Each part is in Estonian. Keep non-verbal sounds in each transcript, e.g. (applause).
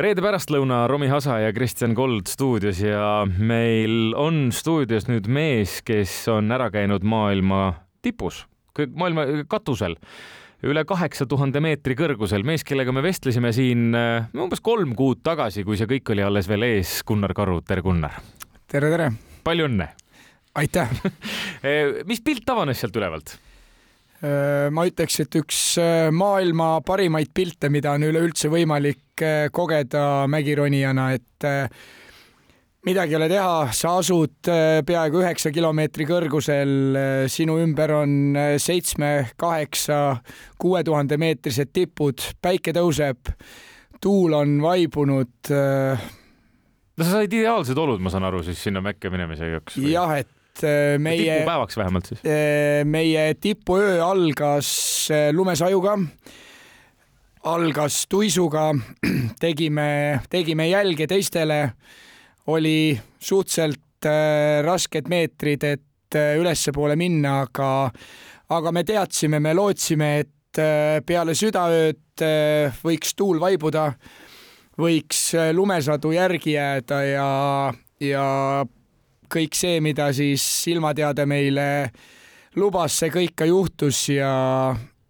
reede pärastlõuna Romi Hasa ja Kristjan Kold stuudios ja meil on stuudios nüüd mees, kes on ära käinud maailma tipus, maailma katusel üle kaheksa tuhande meetri kõrgusel, mees, kellega me vestlesime siin äh, umbes kolm kuud tagasi, kui see kõik oli alles veel ees. Gunnar Karu, tere Gunnar. tere, tere. palju õnne. aitäh äh, (laughs) mis pilt avanes sealt ülevalt? Äh, ma ütleks, et üks maailma parimaid pilte, mida on üleüldse võimalik kogeda mägironijana, et midagi ei ole teha, sa asud äh, peaaegu üheksa kilomeetri kõrgusel, äh, sinu ümber on äh, seitsme, kaheksa, kuue tuhande meetrised tipud, päike tõuseb, tuul on vaibunud. no sa said ideaalsed olud, ma saan aru, siis sinna Mäkke minemise jaoks. jah, et meie. tipupäevaks vähemalt siis. meie tipuöö algas lumesajuga algas tuisuga, (clears throat) tegime, tegime jälge teistele oli suhteliselt äh, rasked meetrid, et äh, ülespoole minna, aga, aga me teadsime, me lootsime, et äh, peale südaööd võiks tuul vaibuda, võiks lumesadu järgi jääda ja, ja kõik see, mida siis silmateade meile lubas, see kõik ka juhtus ja,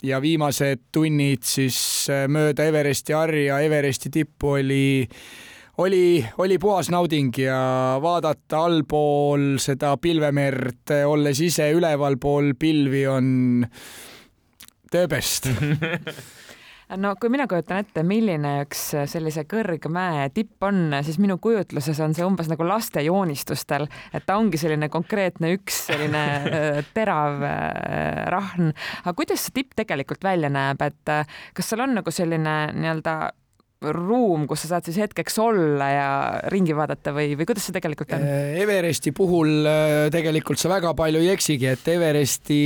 ja viimased tunnid siis mööda Everesti harja, Everesti tippu oli oli, oli puhas nauding ja vaadata allpool seda pilvemerd, olles ise ülevalpool pilvi, on the best (laughs) no kui mina kujutan ette, milline üks sellise kõrgmäe tipp on, siis minu kujutluses on see umbes nagu laste joonistustel, et ta ongi selline konkreetne üks selline (laughs) äh, terav äh, rahn. aga kuidas see tipp tegelikult välja näeb, et äh, kas seal on nagu selline nii-öelda ruum, kus sa saad siis hetkeks olla ja ringi vaadata või, või kuidas see tegelikult on? Äh, Everesti puhul äh, tegelikult sa väga palju ei eksigi, et Everesti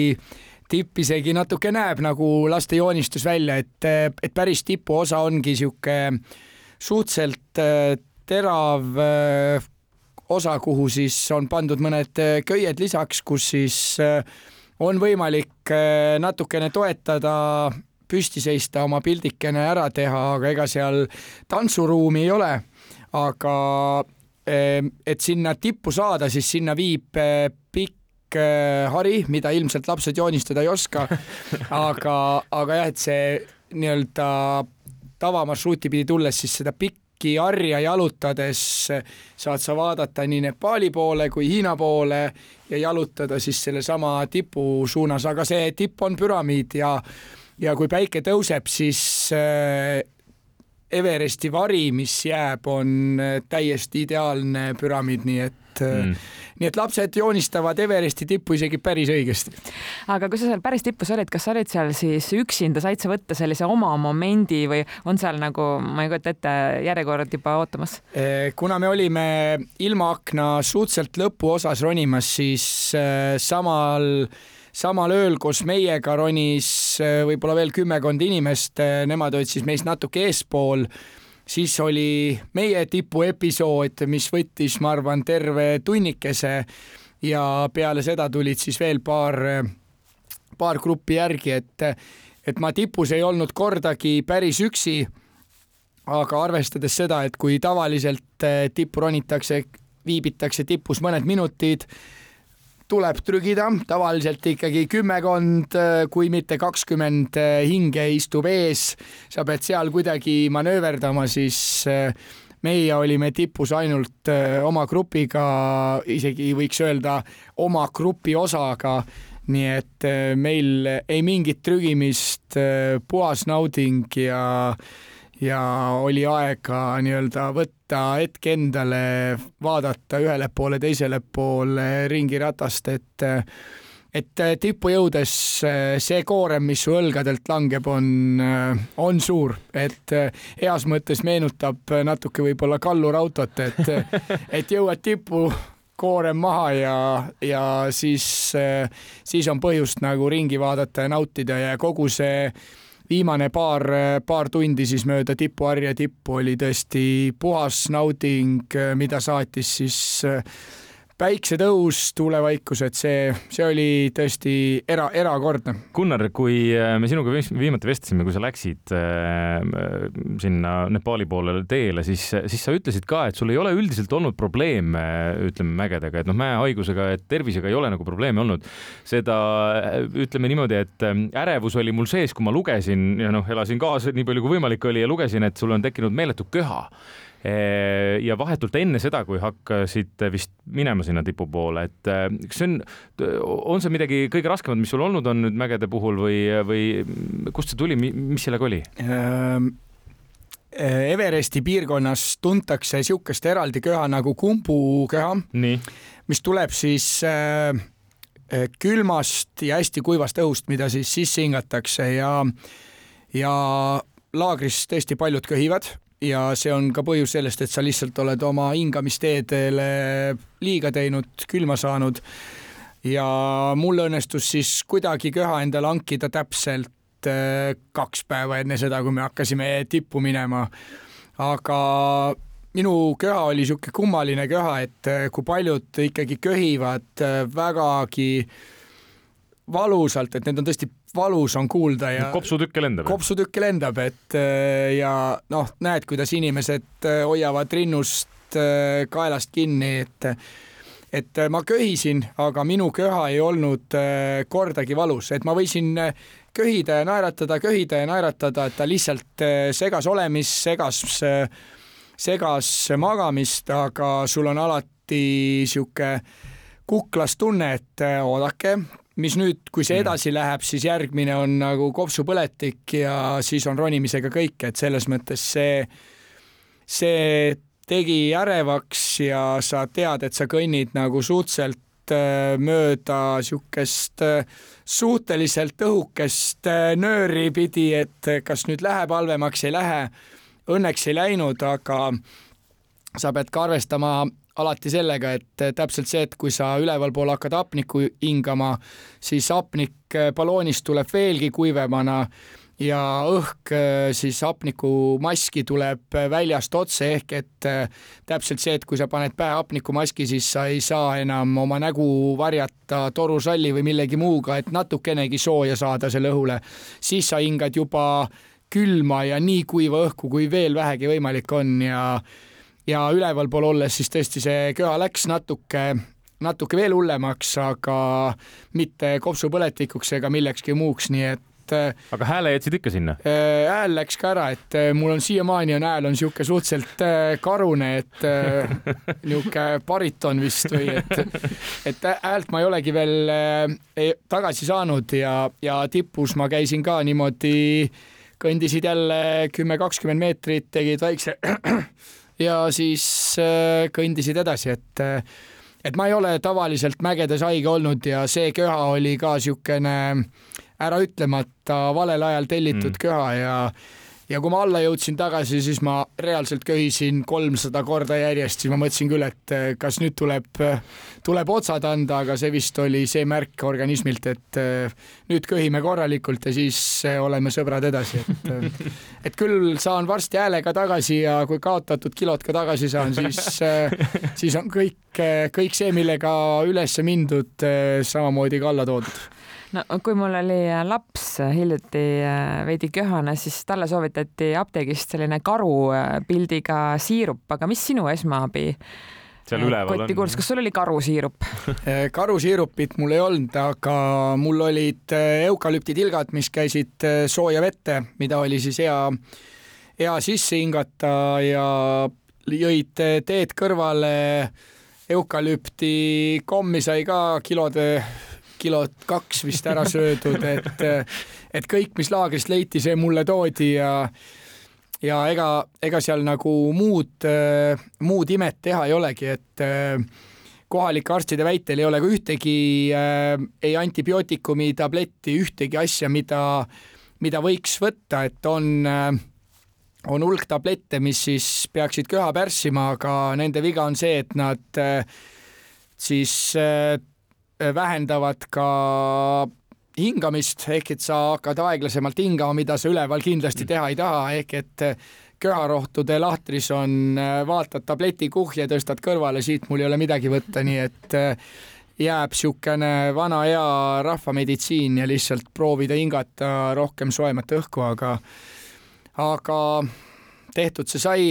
tipp isegi natuke näeb nagu laste joonistus välja, et, et päris tipuosa ongi sihuke suhteliselt äh, terav osa, kuhu siis on pandud mõned köied lisaks, kus siis on võimalik natukene toetada püsti seista, oma pildikene ära teha, aga ega seal tantsuruumi ei ole. aga et sinna tippu saada, siis sinna viib hari, mida ilmselt lapsed joonistada ei oska. (laughs) aga, aga jah, et see nii-öelda tavamarsruuti pidi tulles siis seda pikki harja jalutades saad sa vaadata nii Nepaali poole kui Hiina poole ja jalutada siis sellesama tipu suunas, aga see tipp on püramiid ja ja kui päike tõuseb, siis äh, Everesti vari, mis jääb, on äh, täiesti ideaalne püramiid, nii et äh, mm. nii et lapsed joonistavad Everesti tippu isegi päris õigesti. aga kui sa seal päris tipus olid, kas sa olid seal siis üksinda, said sa võtta sellise oma momendi või on seal nagu, ma ei kujuta ette, järjekord juba ootamas? kuna me olime ilmaakna suhteliselt lõpuosas ronimas, siis samal äh, samal ööl koos meiega ronis äh, võib-olla veel kümmekond inimest, äh, nemad olid siis meist natuke eespool, siis oli meie tipuepisood, mis võttis, ma arvan, terve tunnikese. Ja peale seda tulid siis veel paar, paar gruppi järgi, et, et ma tipus ei olnud kordagi päris üksi, aga arvestades seda, et kui tavaliselt äh, tippu ronitakse, viibitakse tipus mõned minutid, tuleb trügida, tavaliselt ikkagi kümmekond, kui mitte kakskümmend hinge istub ees, sa pead seal kuidagi manööverdama, siis eh, meie olime tipus ainult oma grupiga, isegi võiks öelda oma grupi osaga. Nii et meil ei mingit trügimist, puhas nauding ja ja oli aega nii-öelda võtta hetk endale, vaadata ühele poole, teisele poole ringiratast, et et tippu jõudes see koorem, mis su õlgadelt langeb, on, on suur, et heas mõttes meenutab natuke võib-olla kallurautot, et, (laughs) et jõuad tippu, koorem maha ja, ja siis, siis on põhjust nagu ringi vaadata ja nautida ja kogu see viimane paar, paar tundi siis mööda tipuharja tippu oli tõesti puhas nauding, mida saatis siis päiksetõus, tuulevaikus, et see, see oli tõesti era, erakordne. Gunnar, kui äh, me sinuga viimati vestlesime, kui sa läksid äh, sinna Nepaali poolele teele, siis, siis sa ütlesid ka, et sul ei ole üldiselt olnud probleeme, ütleme mägedega, et noh, mäehaigusega, et tervisega ei ole nagu probleeme olnud. seda ütleme niimoodi, et ähm, ärevus oli mul sees, kui ma lugesin ja noh, elasin kaasa nii palju kui võimalik oli ja lugesin, et sul on tekkinud meeletu köha ja vahetult enne seda, kui hakkasid vist minema sinna tipu poole, et kas see on, on see midagi kõige raskemat, mis sul olnud on nüüd mägede puhul või, või kust see tuli, mis sellega oli? Ehm, Everesti piirkonnas tuntakse niisugust eraldi köha nagu kumbuköha, mis tuleb siis äh, külmast ja hästi kuivast õhust, mida siis sisse hingatakse ja, ja laagris tõesti paljud köhivad ja see on ka põhjus sellest, et sa lihtsalt oled oma hingamisteedele liiga teinud, külma saanud. ja mul õnnestus siis kuidagi köha endale hankida täpselt äh, kaks päeva enne seda, kui me hakkasime tippu minema. aga minu köha oli niisugune kummaline köha, et äh, kui paljud ikkagi köhivad äh, vägagi valusalt, et need on tõesti valus on kuulda ja kopsutükke lendab. kopsutükke lendab, et äh, ja noh, näed, kuidas inimesed äh, hoiavad rinnust äh, kaelast kinni, et et ma köhisin, aga minu köha ei olnud kordagi valus, et ma võisin köhida ja naeratada, köhida ja naeratada, et ta lihtsalt segas olemist, segas, segas magamist, aga sul on alati sihuke kuklas tunne, et oodake, mis nüüd, kui see mm. edasi läheb, siis järgmine on nagu kopsupõletik ja siis on ronimisega kõik, et selles mõttes see, see tegi ärevaks ja sa tead, et sa kõnnid nagu suhteliselt äh, mööda niisugust äh, suhteliselt õhukest äh, nööri pidi, et kas nüüd läheb halvemaks, ei lähe. Õnneks ei läinud, aga sa pead ka arvestama alati sellega, et täpselt see, et kui sa ülevalpool hakkad hapnikku hingama, siis hapnik eh, balloonist tuleb veelgi kuivemana ja õhk eh, siis hapnikumaski tuleb väljast otse, ehk et täpselt see, et kui sa paned pähe hapnikumaski, siis sa ei saa enam oma nägu varjata torusalli või millegi muuga, et natukenegi sooja saada selle õhule. siis sa hingad juba külma ja nii kuiva õhku, kui veel vähegi võimalik on ja ja ülevalpool olles siis tõesti see köha läks natuke, natuke veel hullemaks, aga mitte kopsupõletikuks ega millekski muuks, nii et äh, aga hääle jätsid ikka sinna? Äh, hääl läks ka ära, et äh, mul on siiamaani on hääl on sihuke suhteliselt karune, et (laughs) niisugune bariton vist või et, et häält ma ei olegi veel tagasi saanud ja, ja tipus ma käisin ka niimoodi, kõndisid jälle kümme, kakskümmend meetrit, tegid väikse ja siis äh, kõndisid edasi, et äh, et ma ei ole tavaliselt mägedes haige olnud ja see köha oli ka niisugune äraütlemata valel ajal tellitud mm. köha ja ja kui ma alla jõudsin tagasi, siis ma reaalselt köhisin kolmsada korda järjest, siis ma mõtlesin küll, et eh, kas nüüd tuleb, tuleb otsad anda, aga see vist oli see märk organismilt, et eh, nüüd köhime korralikult ja siis eh, oleme sõbrad edasi, et et küll saan varsti häälega tagasi ja kui kaotatud kilod ka tagasi saan, siis, siis on kõik, kõik see, millega üles mindud, samamoodi ka alla toodud no kui mul oli äh, laps äh, hiljuti äh, veidi köhane, siis talle soovitati apteegist selline karu pildiga siirup, aga mis sinu esmaabi? seal üleval on. kuulus, kas sul oli karusiirup (laughs) (laughs) karusiirupit mul ei olnud, aga mul olid eukalüptitilgad, mis käisid sooja vette, mida oli siis hea, hea sisse hingata ja jõid teed kõrvale. eukalüpti kommi sai ka kilode kilot kaks vist ära söödud, et, et kõik, mis laagrist leiti, see mulle toodi ja ja ega, ega seal nagu muud, muud imet teha ei olegi, et kohalike arstide väitel ei ole ka ühtegi äh, ei antibiootikumi tabletti, ühtegi asja, mida, mida võiks võtta, et on äh, on hulk tablette, mis siis peaksid köha pärssima, aga nende viga on see, et nad äh, siis äh, vähendavad ka hingamist ehk et sa hakkad aeglasemalt hingama, mida sa üleval kindlasti teha ei taha, ehk et äh, köharohtude lahtris on, vaatad tableti kuhje, tõstad kõrvale, siit mul ei ole midagi võtta, nii et jääb niisugune vana hea rahvameditsiin ja lihtsalt proovida hingata rohkem soojemat õhku, aga, aga tehtud see sai,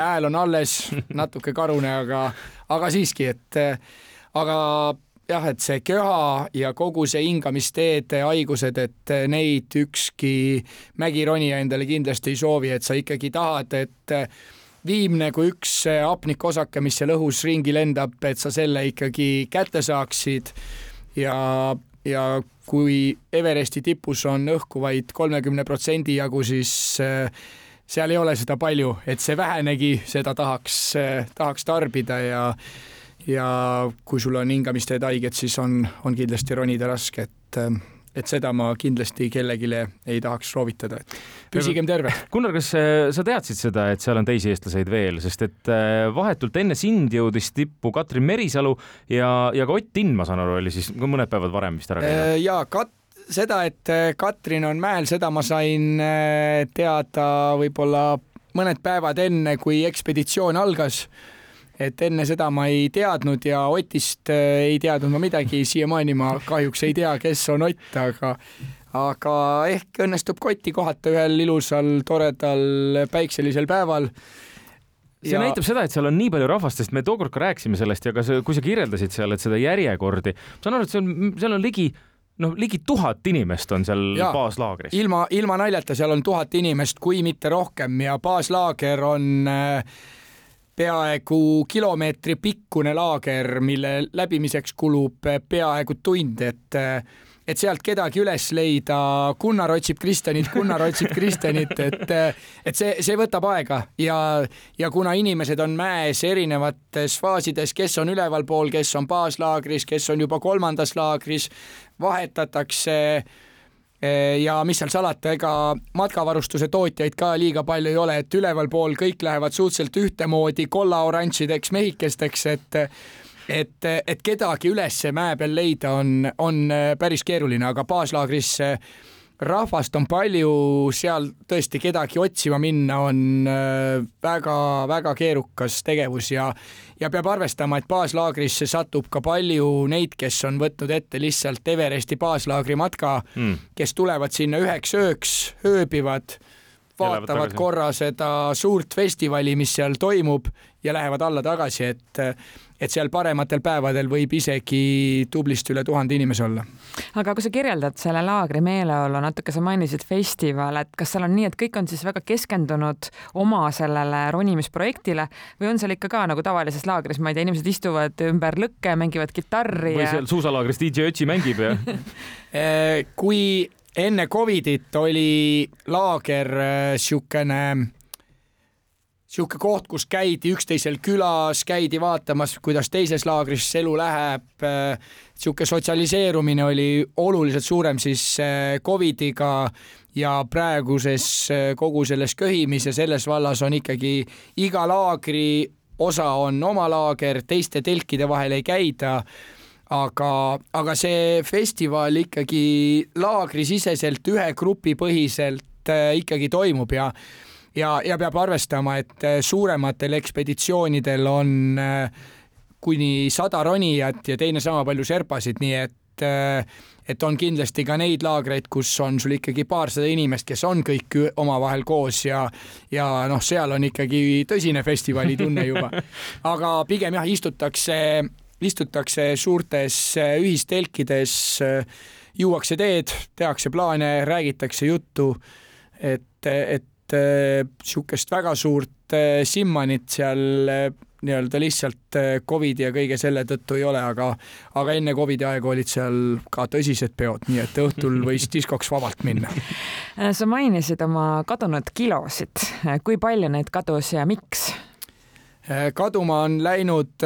hääl on alles, natuke karune, aga, aga siiski, et aga jah, et see köha ja kogu see hingamisteede haigused, et neid ükski mägironija endale kindlasti ei soovi, et sa ikkagi tahad, et viimne kui üks hapnikosake, mis seal õhus ringi lendab, et sa selle ikkagi kätte saaksid. Ja, ja kui Everesti tipus on õhku vaid kolmekümne protsendi jagu, siis seal ei ole seda palju, et see vähenegi, seda tahaks, tahaks tarbida ja ja kui sul on hingamisteed haiged, siis on, on kindlasti ronida raske, et et seda ma kindlasti kellelegi ei tahaks soovitada, et püsigem terve. Gunnar, kas äh, sa teadsid seda, et seal on teisi eestlaseid veel, sest et äh, vahetult enne sind jõudis tippu Katrin Merisalu ja, ja ka Ott Tinn, ma saan aru, oli siis mõned päevad varem vist ära käinud. Äh, ja Kat-, seda, et Katrin on mäel, seda ma sain teada võib-olla mõned päevad enne, kui ekspeditsioon algas et enne seda ma ei teadnud ja Otist äh, ei teadnud ma midagi, siiamaani ma kahjuks ei tea, kes on Ott, aga aga ehk õnnestub Kotti kohata ühel ilusal, toredal päikselisel päeval see ja... näitab seda, et seal on nii palju rahvast, sest me tookord ka rääkisime sellest ja ka see, kui sa kirjeldasid seal, et seda järjekordi, ma saan aru, et on, seal on ligi noh, ligi tuhat inimest on seal ja, baaslaagris. ilma, ilma naljata, seal on tuhat inimest, kui mitte rohkem ja baaslaager on äh, peaaegu kilomeetri pikkune laager, mille läbimiseks kulub peaaegu tund, et et sealt kedagi üles leida, Gunnar otsib Kristjanit, Gunnar otsib Kristjanit, et et see, see võtab aega. Ja, ja kuna inimesed on mäes erinevates faasides, kes on ülevalpool, kes on baaslaagris, kes on juba kolmandas laagris, vahetatakse äh, Eh, ja mis seal salata, ega matkavarustuse tootjaid ka liiga palju ei ole, et ülevalpool kõik lähevad suhteliselt ühtemoodi kolla-oranžideks mehikesteks, et et, et kedagi üles mäe peal leida on, on päris keeruline, aga baaslaagris rahvast on palju, seal tõesti kedagi otsima minna on väga-väga äh, keerukas tegevus ja, ja peab arvestama, et baaslaagrisse satub ka palju neid, kes on võtnud ette lihtsalt Everesti baaslaagri matka mm., kes tulevad sinna üheks ööks, ööbivad vaatavad korra seda suurt festivali, mis seal toimub ja lähevad alla tagasi, et, et seal parematel päevadel võib isegi tublisti üle tuhande inimese olla. aga kui sa kirjeldad selle laagri meeleolu, natuke sa mainisid festival, et kas seal on nii, et kõik on siis väga keskendunud oma sellele ronimisprojektile või on seal ikka ka nagu tavalises laagris, ma ei tea, inimesed istuvad ümber lõkke, mängivad kitarri või ja... seal suusalaagris DJ Ötsi mängib ja (laughs) eh, kui enne Covidit oli laager niisugune äh, niisugune koht, kus käidi üksteisel külas, käidi vaatamas, kuidas teises laagris elu läheb. niisugune sotsialiseerumine oli oluliselt suurem siis äh, Covidiga ja praeguses äh, kogu selles köhimis ja selles vallas on ikkagi iga laagri osa on oma laager, teiste telkide vahel ei käida aga, aga see festival ikkagi laagrisiseselt ühe grupi põhiselt äh, ikkagi toimub ja ja, ja peab arvestama, et äh, suurematel ekspeditsioonidel on äh, kuni sada ronijat ja teine sama palju serpasid, nii et et on kindlasti ka neid laagreid, kus on sul ikkagi paarsada inimest, kes on kõik omavahel koos ja ja noh, seal on ikkagi tõsine festivali tunne juba. (laughs) aga pigem jah, istutakse istutakse suurtes äh, ühistelkides, äh, juuakse teed, tehakse plaane, räägitakse juttu, et, et niisugust väga suurt äh, simmanit seal nii-öelda lihtsalt Covidi ja kõige selle tõttu ei ole, aga, aga enne Covidi aega olid seal ka tõsised peod, nii et õhtul (laughs) võis diskoks vabalt minna. (laughs) sa mainisid oma kadunud kilosid, kui palju neid kadus ja miks? kaduma on läinud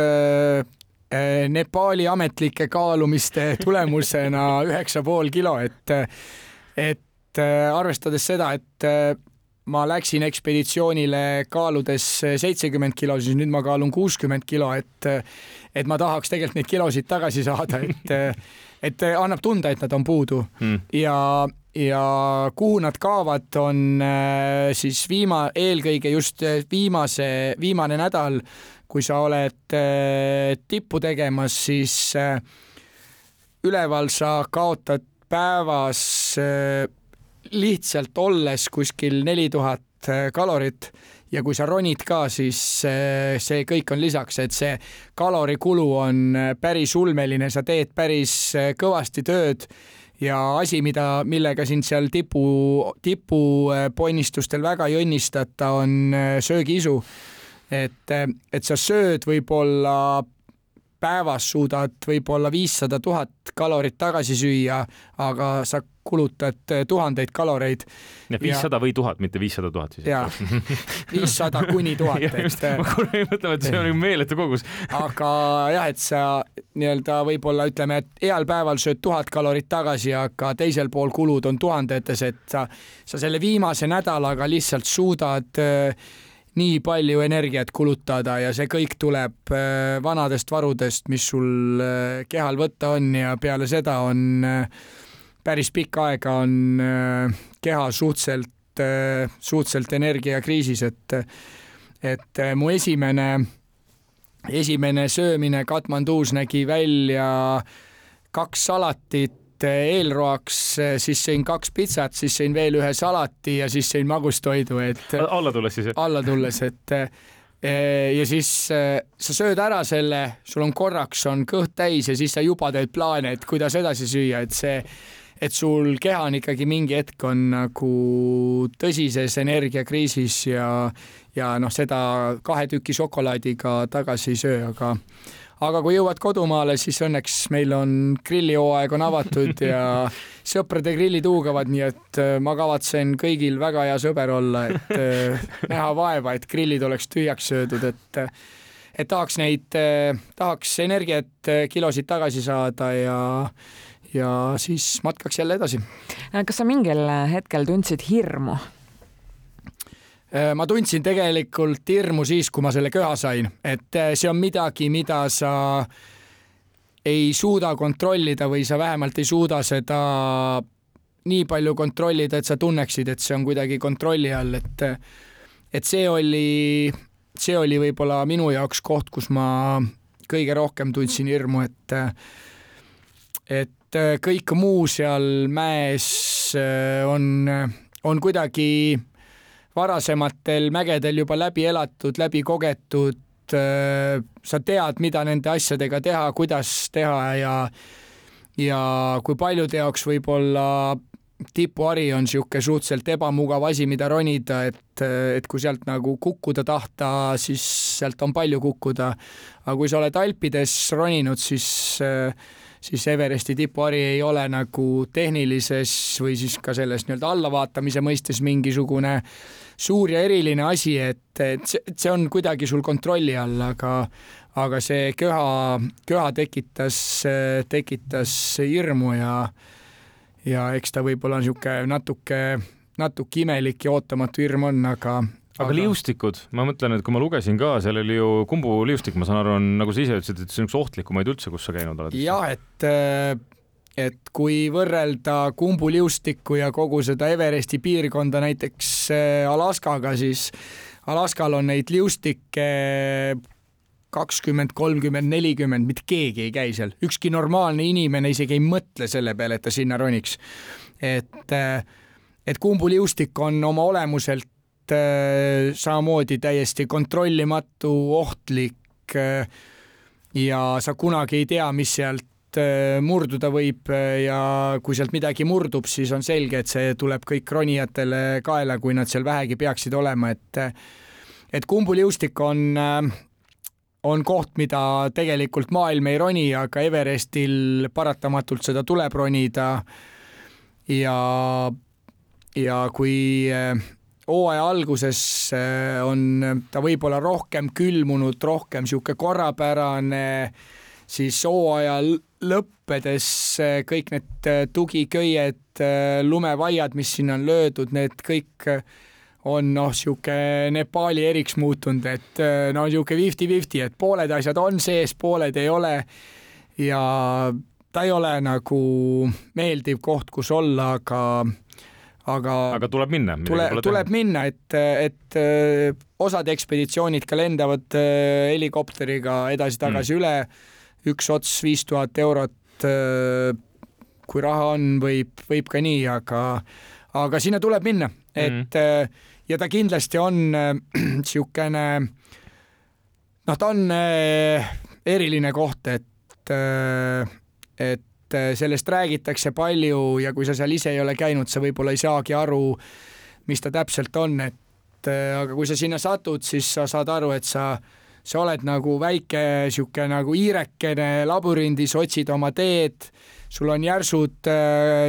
Eh, Nepaali ametlike kaalumiste (laughs) tulemusena üheksa pool kilo, et, et eh, arvestades seda, et eh, ma läksin ekspeditsioonile kaaludes seitsekümmend kilo, siis nüüd ma kaalun kuuskümmend kilo, et, et ma tahaks tegelikult neid kilosid tagasi saada, et, (laughs) et annab tunda, et nad on puudu mm. ja, ja kuhu nad kaovad, on äh, siis viima-, eelkõige just äh, viimase, viimane nädal, kui sa oled tippu tegemas, siis üleval sa kaotad päevas lihtsalt olles kuskil neli tuhat kalorit ja kui sa ronid ka, siis see kõik on lisaks, et see kalorikulu on päris ulmeline, sa teed päris kõvasti tööd ja asi, mida, millega sind seal tipu, tipuponnistustel väga ei õnnistata, on söögiisu. et, et sa sööd võib-olla päevas suudad võib-olla viissada tuhat kalorit tagasi süüa, aga sa kulutad tuhandeid kaloreid. nii et viissada või tuhat, mitte viissada tuhat siis? jaa, (laughs) viissada kuni tuhat, et. ma korra mõtlen, et see on meeletu kogus aga jah, et sa nii-öelda võib-olla ütleme, et heal päeval sööd tuhat kalorit tagasi, aga teisel pool kulud on tuhandetes, et sa, sa selle viimase nädalaga lihtsalt suudad äh, nii palju energiat kulutada ja see kõik tuleb äh, vanadest varudest, mis sul äh, kehal võtta on ja peale seda on äh, päris pikka aega on keha suhteliselt, suhteliselt energiakriisis, et et mu esimene, esimene söömine Katmandus nägi välja kaks salatit eelroaks, siis sõin kaks pitsat, siis sõin veel ühe salati ja siis sõin magustoidu, et. alla tulles siis? alla tulles, et ja siis sa sööd ära selle, sul on korraks on kõht täis ja siis sa juba teed plaane, et kuidas edasi süüa, et see, et sul keha on ikkagi mingi hetk on nagu tõsises energiakriisis ja, ja noh, seda kahe tüki šokolaadiga tagasi ei söö, aga aga kui jõuad kodumaale, siis õnneks meil on grillihooaeg on avatud ja (laughs) sõprade grillid huugavad, nii et äh, ma kavatsen kõigil väga hea sõber olla, et äh, näha vaeva, et grillid oleks tühjaks söödud, et äh, et tahaks neid, tahaks energiat, kilosid tagasi saada ja ja siis matkaks jälle edasi. kas sa mingil hetkel tundsid hirmu? Äh, ma tundsin tegelikult hirmu siis, kui ma selle köha sain, et äh, see on midagi, mida sa ei suuda kontrollida või sa vähemalt ei suuda seda nii palju kontrollida, et sa tunneksid, et see on kuidagi kontrolli all, et et see oli, see oli võib-olla minu jaoks koht, kus ma kõige rohkem tundsin hirmu, et et kõik muu seal mäes äh, on, on kuidagi varasematel mägedel juba läbi elatud, läbi kogetud, äh, sa tead, mida nende asjadega teha, kuidas teha ja ja kui paljude jaoks võib-olla tipuhari on niisugune suhteliselt ebamugav asi, mida ronida, et, et kui sealt nagu kukkuda tahta, siis sealt on palju kukkuda. aga kui sa oled Alpides roninud, siis äh, siis Everesti tipuhari ei ole nagu tehnilises või siis ka selles nii-öelda allavaatamise mõistes mingisugune suur ja eriline asi, et, et see on kuidagi sul kontrolli all, aga aga see köha, köha tekitas, tekitas hirmu ja ja eks ta võib-olla niisugune natuke, natuke imelik ja ootamatu hirm on, aga aga liustikud, ma mõtlen, et kui ma lugesin ka, seal oli ju kumbu liustik, ma saan aru, on nagu sa ise ütlesid, et see on üks ohtlikumaid üldse, kus sa käinud oled. jah, et et kui võrrelda kumbu liustikku ja kogu seda Everesti piirkonda näiteks äh, Alaskaga, siis Alaskal on neid liustikke kakskümmend, kolmkümmend, nelikümmend, mitte keegi ei käi seal, ükski normaalne inimene isegi ei mõtle selle peale, et ta sinna roniks. et, äh, et kumbu liustik on oma olemuselt äh, samamoodi täiesti kontrollimatu, ohtlik äh, ja sa kunagi ei tea, mis sealt murduda võib ja kui sealt midagi murdub, siis on selge, et see tuleb kõik ronijatele kaela, kui nad seal vähegi peaksid olema, et et kumbuliustik on, on koht, mida tegelikult maailm ei roni, aga Everestil paratamatult seda tuleb ronida. ja, ja kui hooaja alguses äh, on ta võib-olla rohkem külmunud, rohkem niisugune korrapärane, siis hooaja lõppedes äh, kõik need äh, tugiköied, lumevaiad, mis sinna on löödud, need kõik on noh, niisugune Nepaali eriks muutunud, et no niisugune fifty-fifty, et pooled asjad on sees, pooled ei ole. Ja ta ei ole nagu meeldiv koht, kus olla, aga aga, aga tuleb minna. tule, tuleb minna, et, et äh, osad ekspeditsioonid ka lendavad äh, helikopteriga edasi-tagasi mm. üle, üks ots viis tuhat eurot. kui raha on, võib, võib ka nii, aga, aga sinna tuleb minna, et mm. ja ta kindlasti on (clears throat) niisugune noh, ta on eriline koht, et, et sellest räägitakse palju ja kui sa seal ise ei ole käinud, sa võib-olla ei saagi aru, mis ta täpselt on, et aga kui sa sinna satud, siis sa saad aru, et sa, sa oled nagu väike sihuke nagu hiirekene labürindis, otsid oma teed, sul on järsud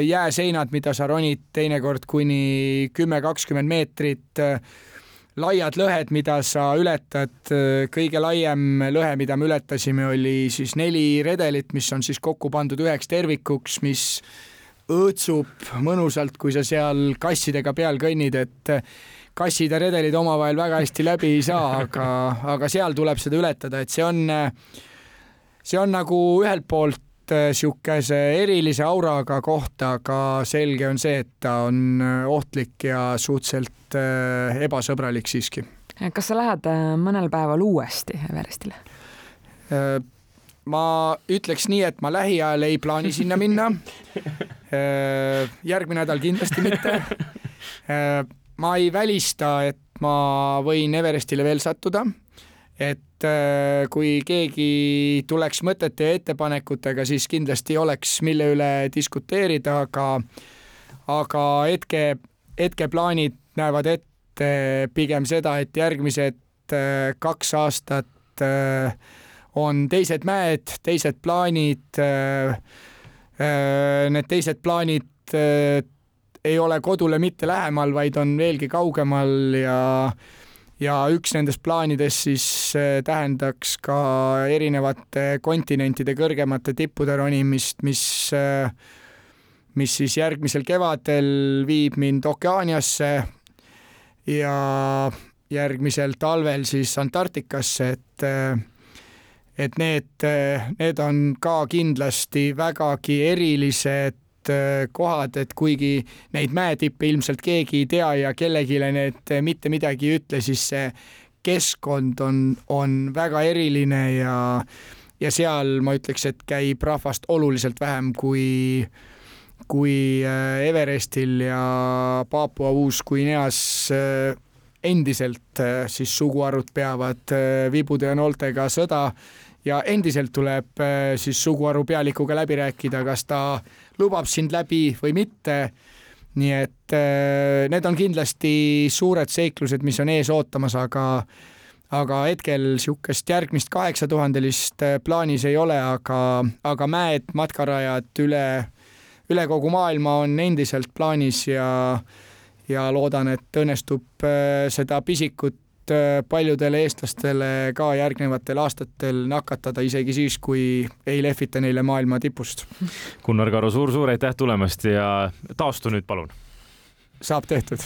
jääseinad, mida sa ronid teinekord kuni kümme, kakskümmend meetrit laiad lõhed, mida sa ületad, kõige laiem lõhe, mida me ületasime, oli siis neli redelit, mis on siis kokku pandud üheks tervikuks, mis õõtsub mõnusalt, kui sa seal kassidega peal kõnnid, et kassid ja redelid omavahel väga hästi läbi ei saa, aga, aga seal tuleb seda ületada, et see on, see on nagu ühelt poolt niisuguse erilise auraga koht, aga selge on see, et ta on ohtlik ja suhteliselt äh, ebasõbralik siiski. kas sa lähed äh, mõnel päeval uuesti Everestile? Äh, ma ütleks nii, et ma lähiajal ei plaani sinna minna. (laughs) järgmine nädal kindlasti mitte. ma ei välista, et ma võin Everestile veel sattuda et kui keegi tuleks mõtete ja ettepanekutega, siis kindlasti oleks, mille üle diskuteerida, aga, aga hetke, hetkeplaanid näevad ette pigem seda, et järgmised äh, kaks aastat äh, on teised mäed, teised plaanid. Äh, need teised plaanid ei ole kodule mitte lähemal, vaid on veelgi kaugemal ja ja üks nendest plaanidest siis tähendaks ka erinevate kontinentide kõrgemate tippude ronimist, mis mis siis järgmisel kevadel viib mind Okeaaniasse ja järgmisel talvel siis Antarktikasse, et et need, need on ka kindlasti vägagi erilised kohad, et kuigi neid mäetippe ilmselt keegi ei tea ja kellelegi need mitte midagi ei ütle, siis see keskkond on, on väga eriline ja, ja seal ma ütleks, et käib rahvast oluliselt vähem kui kui äh, Everestil ja Papua Uus-Guineas äh, endiselt äh, siis suguharud peavad vibude ja nooltega sõda ja endiselt tuleb siis suguharu pealikuga läbi rääkida, kas ta lubab sind läbi või mitte. nii et need on kindlasti suured seiklused, mis on ees ootamas, aga aga hetkel niisugust järgmist kaheksatuhandelist plaanis ei ole, aga, aga mäed, matkarajad üle üle kogu maailma on endiselt plaanis ja, ja loodan, et õnnestub äh, seda pisikut äh, paljudele eestlastele ka järgnevatel aastatel nakatada, isegi siis, kui ei lehvita neile maailma tipust. Gunnar Karu suur,, suur-suur aitäh tulemast ja taastu nüüd palun. saab tehtud